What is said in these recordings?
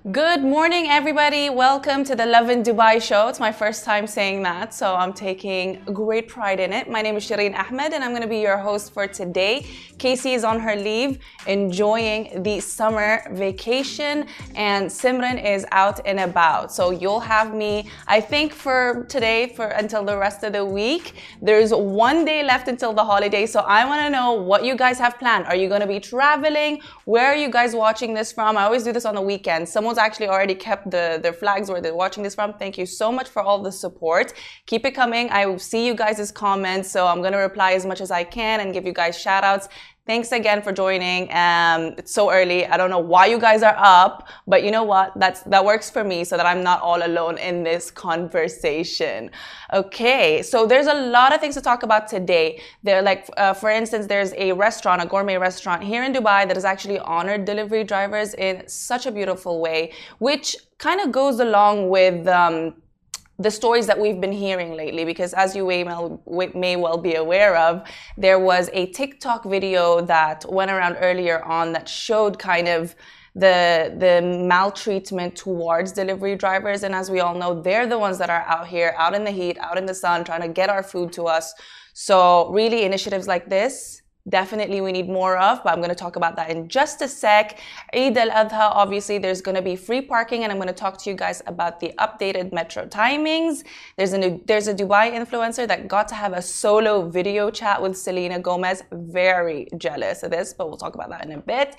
Good morning, everybody. Welcome to the Lovin Dubai show. It's my first time saying that, so I'm taking great pride in it. My name is Shireen Ahmed, and I'm going to be your host for today. Casey is on her leave, enjoying the summer vacation, and Simran is out and about. So you'll have me, I think, for today, for until the rest of the week. There's one day left until the holiday, so I want to know what you guys have planned. Are you going to be traveling? Where are you guys watching this from? I always do this on the weekend. Someone actually already kept the, their flags where they're watching this from. Thank you so much for all the support. Keep it coming. I will see you guys' comments, so I'm going to reply as much as I can and give you guys shout outs. Thanks again for joining. Um, it's so early. I don't know why you guys are up, but you know what? That's that works for me so that I'm not all alone in this conversation. Okay, so there's a lot of things to talk about today. There, like uh, for instance, there's a restaurant, a gourmet restaurant here in Dubai that has actually honored delivery drivers in such a beautiful way, which kind of goes along with. Um, the stories that we've been hearing lately because as you may, well be aware of there was a tiktok video that went around earlier on that showed kind of the the maltreatment towards delivery drivers. And as we all know they're the ones that are out here out in the heat out in the sun trying to get our food to us. So really initiatives like this definitely we need more of, but I'm going to talk about that in just a sec. Eid al-Adha, obviously there's going to be free parking and I'm going to talk to you guys about the updated metro timings. There's a new, there's a Dubai influencer that got to have a solo video chat with Selena Gomez. Very jealous of this, but we'll talk about that in a bit.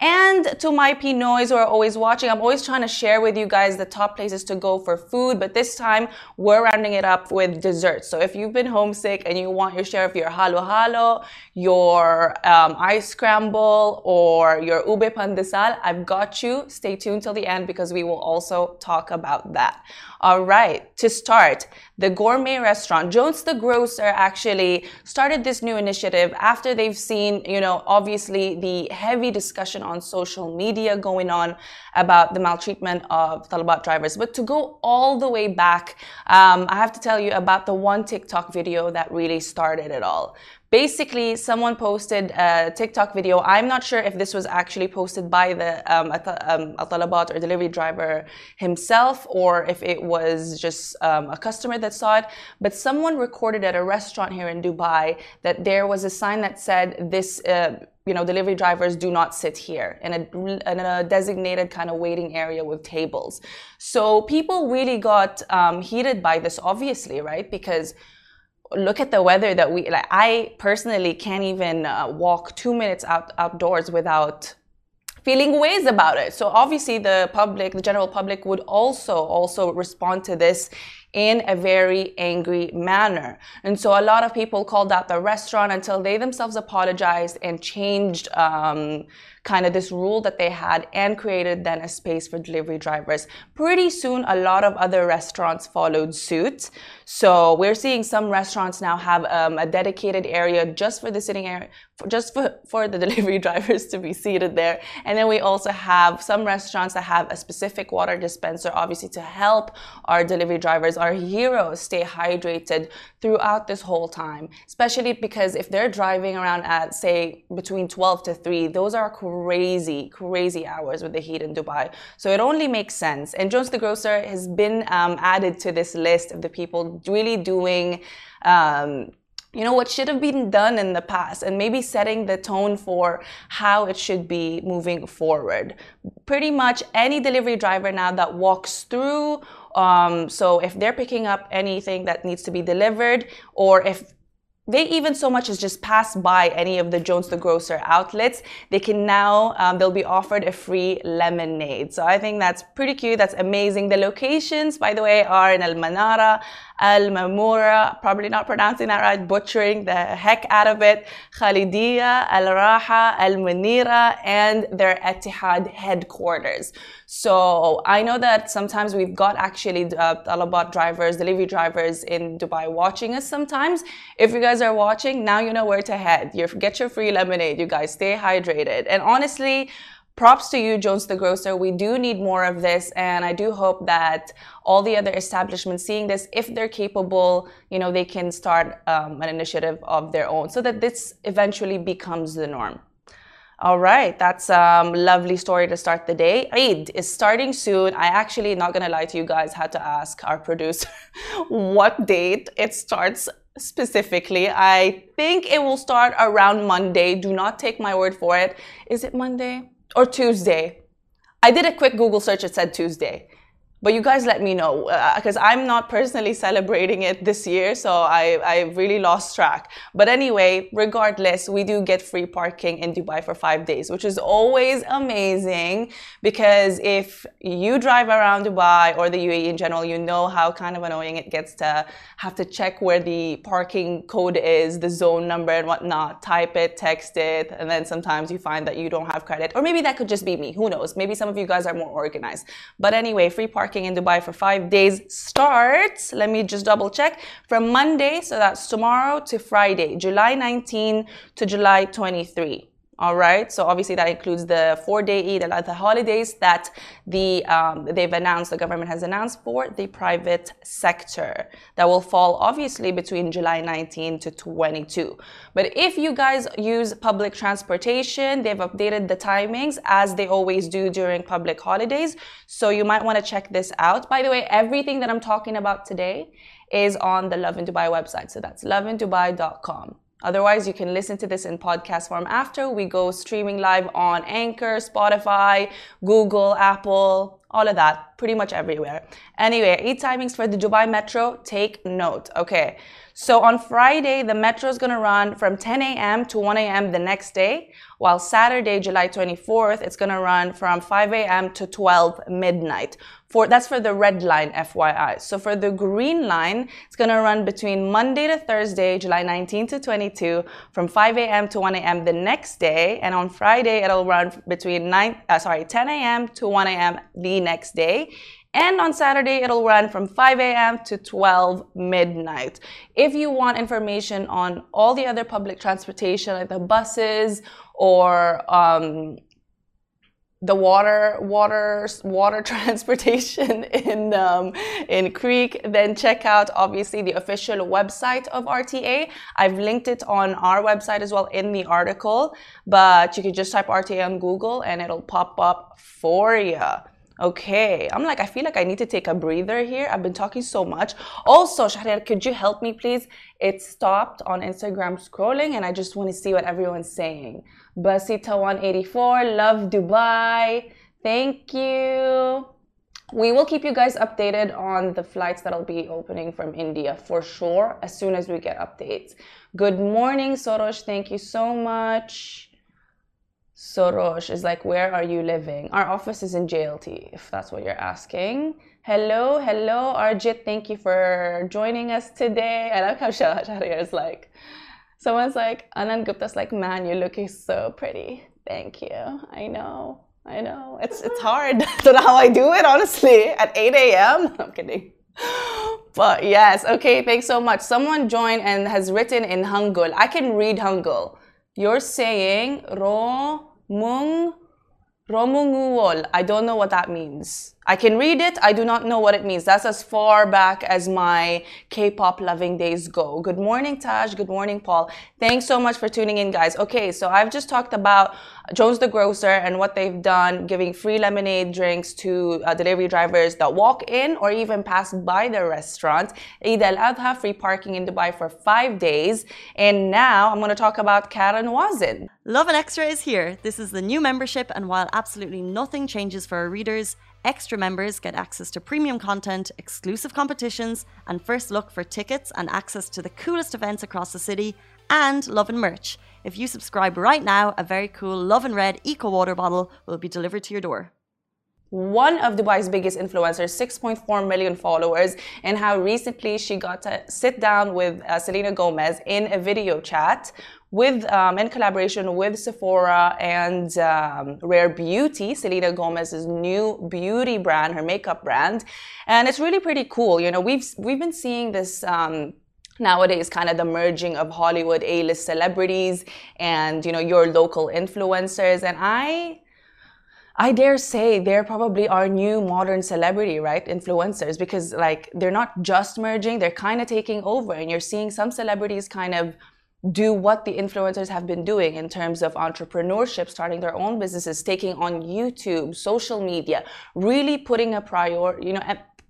And to my Pinoys who are always watching, I'm always trying to share with you guys the top places to go for food, but this time we're rounding it up with desserts. So if you've been homesick and you want your share of your halo halo, your um, ice scramble, or your ube pandesal, I've got you. Stay tuned till the end because we will also talk about that. All right, to start, the gourmet restaurant, Jones the Grocer actually started this new initiative after they've seen, you know, obviously the heavy discussion on social media going on about the maltreatment of Talabat drivers. But to go all the way back, um, I have to tell you about the one TikTok video that really started it all basically someone posted a TikTok video. I'm not sure if this was actually posted by the um, um, Talabat or delivery driver himself or if it was just um, a customer that saw it. But someone recorded at a restaurant here in Dubai that there was a sign that said this. Uh, you know, delivery drivers do not sit here in a, in a designated kind of waiting area with tables. So people really got um, heated by this, obviously, right? Because look at the weather that we like i personally can't even uh, walk two minutes out outdoors without feeling ways about it. So obviously the public the general public would also also respond to this in a very angry manner and so a lot of people called out the restaurant until they themselves apologized and changed um, kind of this rule that they had and created then a space for delivery drivers. Pretty soon, a lot of other restaurants followed suit. So we're seeing some restaurants now have um, a dedicated area just for the sitting area, just for, for the delivery drivers to be seated there. And then we also have some restaurants that have a specific water dispenser, obviously to help our delivery drivers, our heroes stay hydrated throughout this whole time, especially because if they're driving around at, say, between 12 to 3, those are crazy, crazy hours with the heat in Dubai. So it only makes sense. And Jones the Grocer has been um, added to this list of the people really doing. Um, you know what should have been done in the past and maybe setting the tone for how it should be moving forward pretty much any delivery driver now that walks through um, so if they're picking up anything that needs to be delivered or if they even so much as just pass by any of the Jones the Grocer outlets, they can now, um, they'll be offered a free lemonade. So I think that's pretty cute. That's amazing. The locations, by the way, are in Al Manara, Al Mamura, probably not pronouncing that right, butchering the heck out of it, Khalidia, Al Raha, Al Munira, and their Etihad headquarters. So I know that sometimes we've got actually uh, Talabat drivers, delivery drivers in Dubai watching us sometimes. If you guys are watching, now you know where to head. You get your free lemonade, you guys stay hydrated. And honestly, props to you, Jones the Grocer. We do need more of this, and I do hope that all the other establishments seeing this, if they're capable, you know, they can start um, an initiative of their own, so that this eventually becomes the norm. All right, that's a um, lovely story to start the day. Eid is starting soon. I actually, not gonna lie to you guys, had to ask our producer what date it starts specifically. I think it will start around Monday. Do not take my word for it. Is it Monday? or Tuesday. I did a quick Google search, it said Tuesday. But you guys let me know because uh, I'm not personally celebrating it this year, so I, I really lost track. But anyway, regardless, we do get free parking in Dubai for five days, which is always amazing because if you drive around Dubai or the UAE in general, you know how kind of annoying it gets to have to check where the parking code is, the zone number and whatnot, type it, text it, and then sometimes you find that you don't have credit. Or maybe that could just be me, who knows? Maybe some of you guys are more organized. But anyway, free parking parking in Dubai for five days starts, let me just double check, from Monday, so that's tomorrow to Friday, July 19 to July 23. All right. So obviously that includes the four-day Eid al-Adha holidays that the um, they've announced. The government has announced for the private sector that will fall obviously between July 19 to 22. But if you guys use public transportation, they've updated the timings as they always do during public holidays. So you might want to check this out. By the way, everything that I'm talking about today is on the Lovin Dubai website. So that's lovindubai.com. Otherwise, you can listen to this in podcast form after. We go streaming live on Anchor, Spotify, Google, Apple, all of that, pretty much everywhere. Anyway, Eid timings for the Dubai Metro, take note. Okay, so on Friday, the Metro is gonna run from 10 a.m. to 1 a.m. the next day, while Saturday, July 24th, it's gonna run from 5 a.m. to 12 midnight. For that's for the red line, FYI. So for the green line, it's gonna run between Monday to Thursday, July 19 to 22, from 5 a.m. to 1 a.m. the next day, and on Friday it'll run between 9, uh, sorry, 10 a.m. to 1 a.m. the next day. And on Saturday, it'll run from 5 a.m. to 12 midnight. If you want information on all the other public transportation, like the buses or um, the water water water transportation in um, in Creek, then check out obviously the official website of RTA. I've linked it on our website as well in the article, but you can just type RTA on Google and it'll pop up for you. Okay, I'm like, I feel like I need to take a breather here. I've been talking so much. Also, Shahriar, could you help me, please? It stopped on Instagram scrolling, and I just want to see what everyone's saying. Basita184, love Dubai. Thank you. We will keep you guys updated on the flights that'll be opening from India for sure as soon as we get updates. Good morning, Soros. Thank you so much. Soros is like, where are you living? Our office is in JLT, if that's what you're asking. Hello, hello, Arjit. Thank you for joining us today. I like how Shahriar is like, someone's like, Anand Gupta's like, man, you're looking so pretty. Thank you. I know. I know. It's it's hard. Don't know how I do it, honestly. At 8 a.m. I'm kidding. But yes, okay, thanks so much. Someone joined and has written in Hangul. I can read Hangul. You're saying ro mung romunguol. I don't know what that means. I can read it. I do not know what it means. That's as far back as my K-pop loving days go. Good morning, Taj. Good morning, Paul. Thanks so much for tuning in, guys. Okay, so I've just talked about Jones the Grocer and what they've done, giving free lemonade drinks to uh, delivery drivers that walk in or even pass by the restaurant. Eid al-Adha, free parking in Dubai for five days. And now I'm going to talk about Karen Wazen. Love and Extra is here. This is the new membership, and while absolutely nothing changes for our readers, Extra members get access to premium content, exclusive competitions, and first look for tickets and access to the coolest events across the city, and Lovin merch. If you subscribe right now, a very cool Lovin Red Eco Water bottle will be delivered to your door one of Dubai's biggest influencers, 6.4 million followers, and how recently she got to sit down with uh, Selena Gomez in a video chat with um, in collaboration with Sephora and um, Rare Beauty, Selena Gomez's new beauty brand, her makeup brand, and it's really pretty cool. You know, we've we've been seeing this. Um, nowadays kind of the merging of hollywood a-list celebrities and you know your local influencers and i I dare say they're probably our new modern celebrity, right? Influencers, because like they're not just merging, they're kind of taking over. And you're seeing some celebrities kind of do what the influencers have been doing in terms of entrepreneurship, starting their own businesses, taking on YouTube, social media, really putting a prior, you know,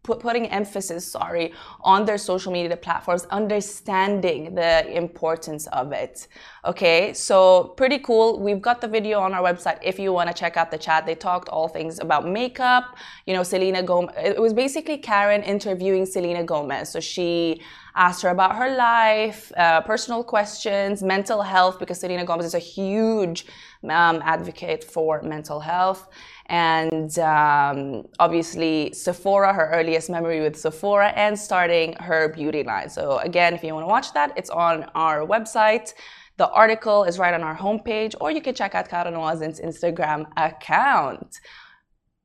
putting emphasis, sorry, on their social media platforms, understanding the importance of it. Okay, so pretty cool. We've got the video on our website if you want to check out the chat. They talked all things about makeup. You know, Selena Gomez. It was basically Karen interviewing Selena Gomez. So she asked her about her life, uh, personal questions, mental health, because Selena Gomez is a huge um, advocate for mental health and um, obviously Sephora, her earliest memory with Sephora, and starting her beauty line. So, again, if you want to watch that, it's on our website. The article is right on our homepage, or you can check out Karen Wazen's Instagram account.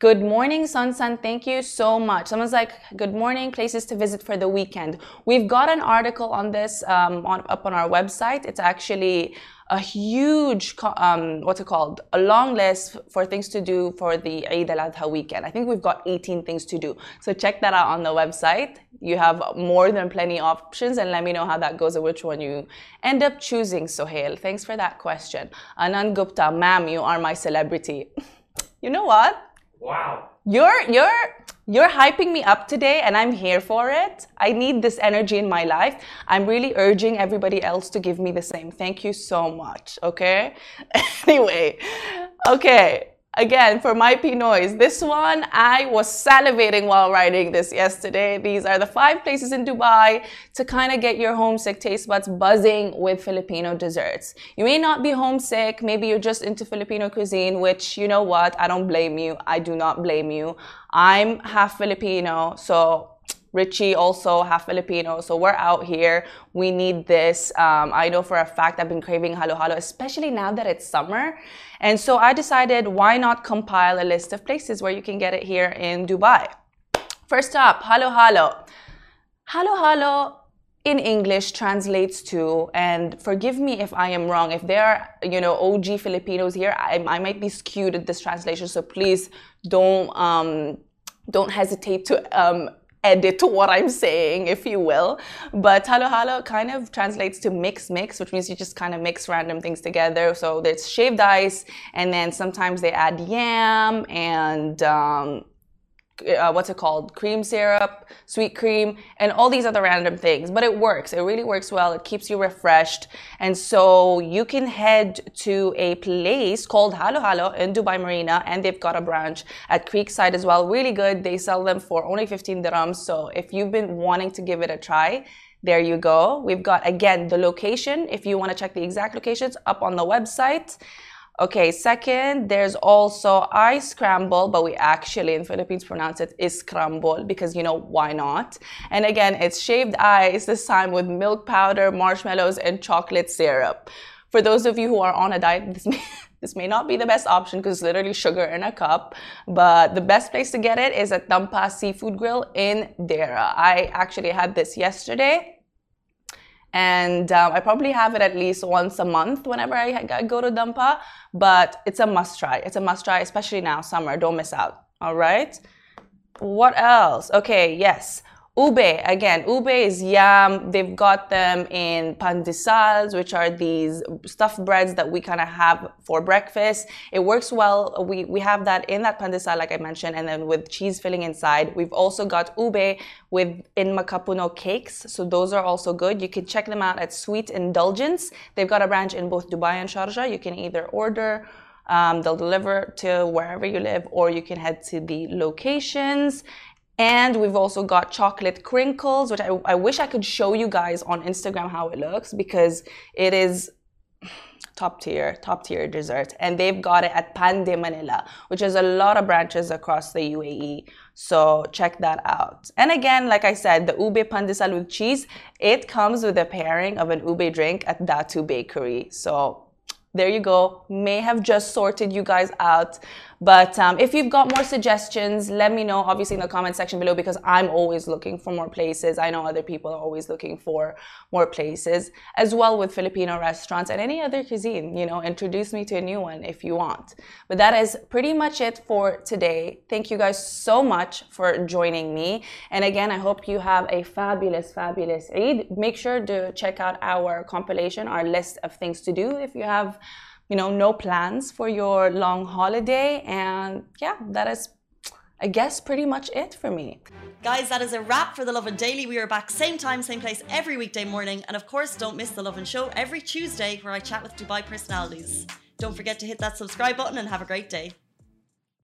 Good morning, Sun Sun. Thank you so much. Someone's like, "Good morning, places to visit for the weekend." We've got an article on this um, on, up on our website. It's actually a huge, um, what's it called? A long list for things to do for the Eid al Adha weekend. I think we've got 18 things to do. So check that out on the website. You have more than plenty of options and let me know how that goes and which one you end up choosing, Sohail. Thanks for that question. Anand Gupta, ma'am, you are my celebrity. you know what? Wow. You're, you're, you're hyping me up today and I'm here for it. I need this energy in my life. I'm really urging everybody else to give me the same. Thank you so much. Okay. anyway, okay. Again, for my Pinoys, this one, I was salivating while writing this yesterday. These are the five places in Dubai to kind of get your homesick taste buds buzzing with Filipino desserts. You may not be homesick, maybe you're just into Filipino cuisine, which, you know what, I don't blame you. I do not blame you. I'm half Filipino, so Richie also half Filipino, so we're out here. We need this. Um, I know for a fact I've been craving halo halo, especially now that it's summer. And so I decided why not compile a list of places where you can get it here in Dubai. First up, halo halo. Halo halo in English translates to, and forgive me if I am wrong, if there are, you know, OG Filipinos here, I, I might be skewed at this translation, so please don't, um, don't hesitate to um, edit to what I'm saying, if you will. But halo halo kind of translates to mix mix, which means you just kind of mix random things together. So there's shaved ice, and then sometimes they add yam and um, uh, what's it called? Cream syrup sweet cream and all these other random things. But it works. It really works well. It keeps you refreshed. And so you can head to a place called halo halo in dubai marina and they've got a branch at creekside as well. Really good. They sell them for only 15 dirhams. So if you've been wanting to give it a try there you go. We've got again the location. If you want to check the exact locations up on the website Okay, second, there's also ice scramble, but we actually in Philippines pronounce it is scramble because you know why not? And again, it's shaved ice this time with milk powder, marshmallows, and chocolate syrup. For those of you who are on a diet, this may, this may not be the best option because it's literally sugar in a cup, but the best place to get it is at Dampa Seafood Grill in Deira. I actually had this yesterday and um, I probably have it at least once a month whenever I, go to Dampa. But it's a must try. It's a must try, especially now, summer. Don't miss out. All right. What else? Okay, yes. Ube, again, ube is yam. They've got them in pandesals, which are these stuffed breads that we kind of have for breakfast. It works well. We, we have that in that pandesal, like I mentioned, and then with cheese filling inside. We've also got ube with in makapuno cakes. So those are also good. You can check them out at Sweet Indulgence. They've got a branch in both Dubai and Sharjah. You can either order um, they'll deliver to wherever you live, or you can head to the locations. And we've also got chocolate crinkles, which I, I wish I could show you guys on Instagram how it looks because it is top tier, top tier dessert. And they've got it at Pan de Manila, which is a lot of branches across the UAE. So check that out. And again, like I said, the ube pandesal with cheese, it comes with a pairing of an ube drink at Datu Bakery. So there you go. May have just sorted you guys out But um, if you've got more suggestions, let me know, obviously, in the comment section below, because I'm always looking for more places. I know other people are always looking for more places, as well with Filipino restaurants and any other cuisine. You know, introduce me to a new one if you want. But that is pretty much it for today. Thank you guys so much for joining me. And again, I hope you have a fabulous, fabulous Eid. Make sure to check out our compilation, our list of things to do if you have you know, no plans for your long holiday. And yeah, that is, I guess, pretty much it for me. Guys, that is a wrap for The Lovin Daily. We are back same time, same place every weekday morning. And of course, don't miss The Lovin Show every Tuesday where I chat with Dubai personalities. Don't forget to hit that subscribe button and have a great day.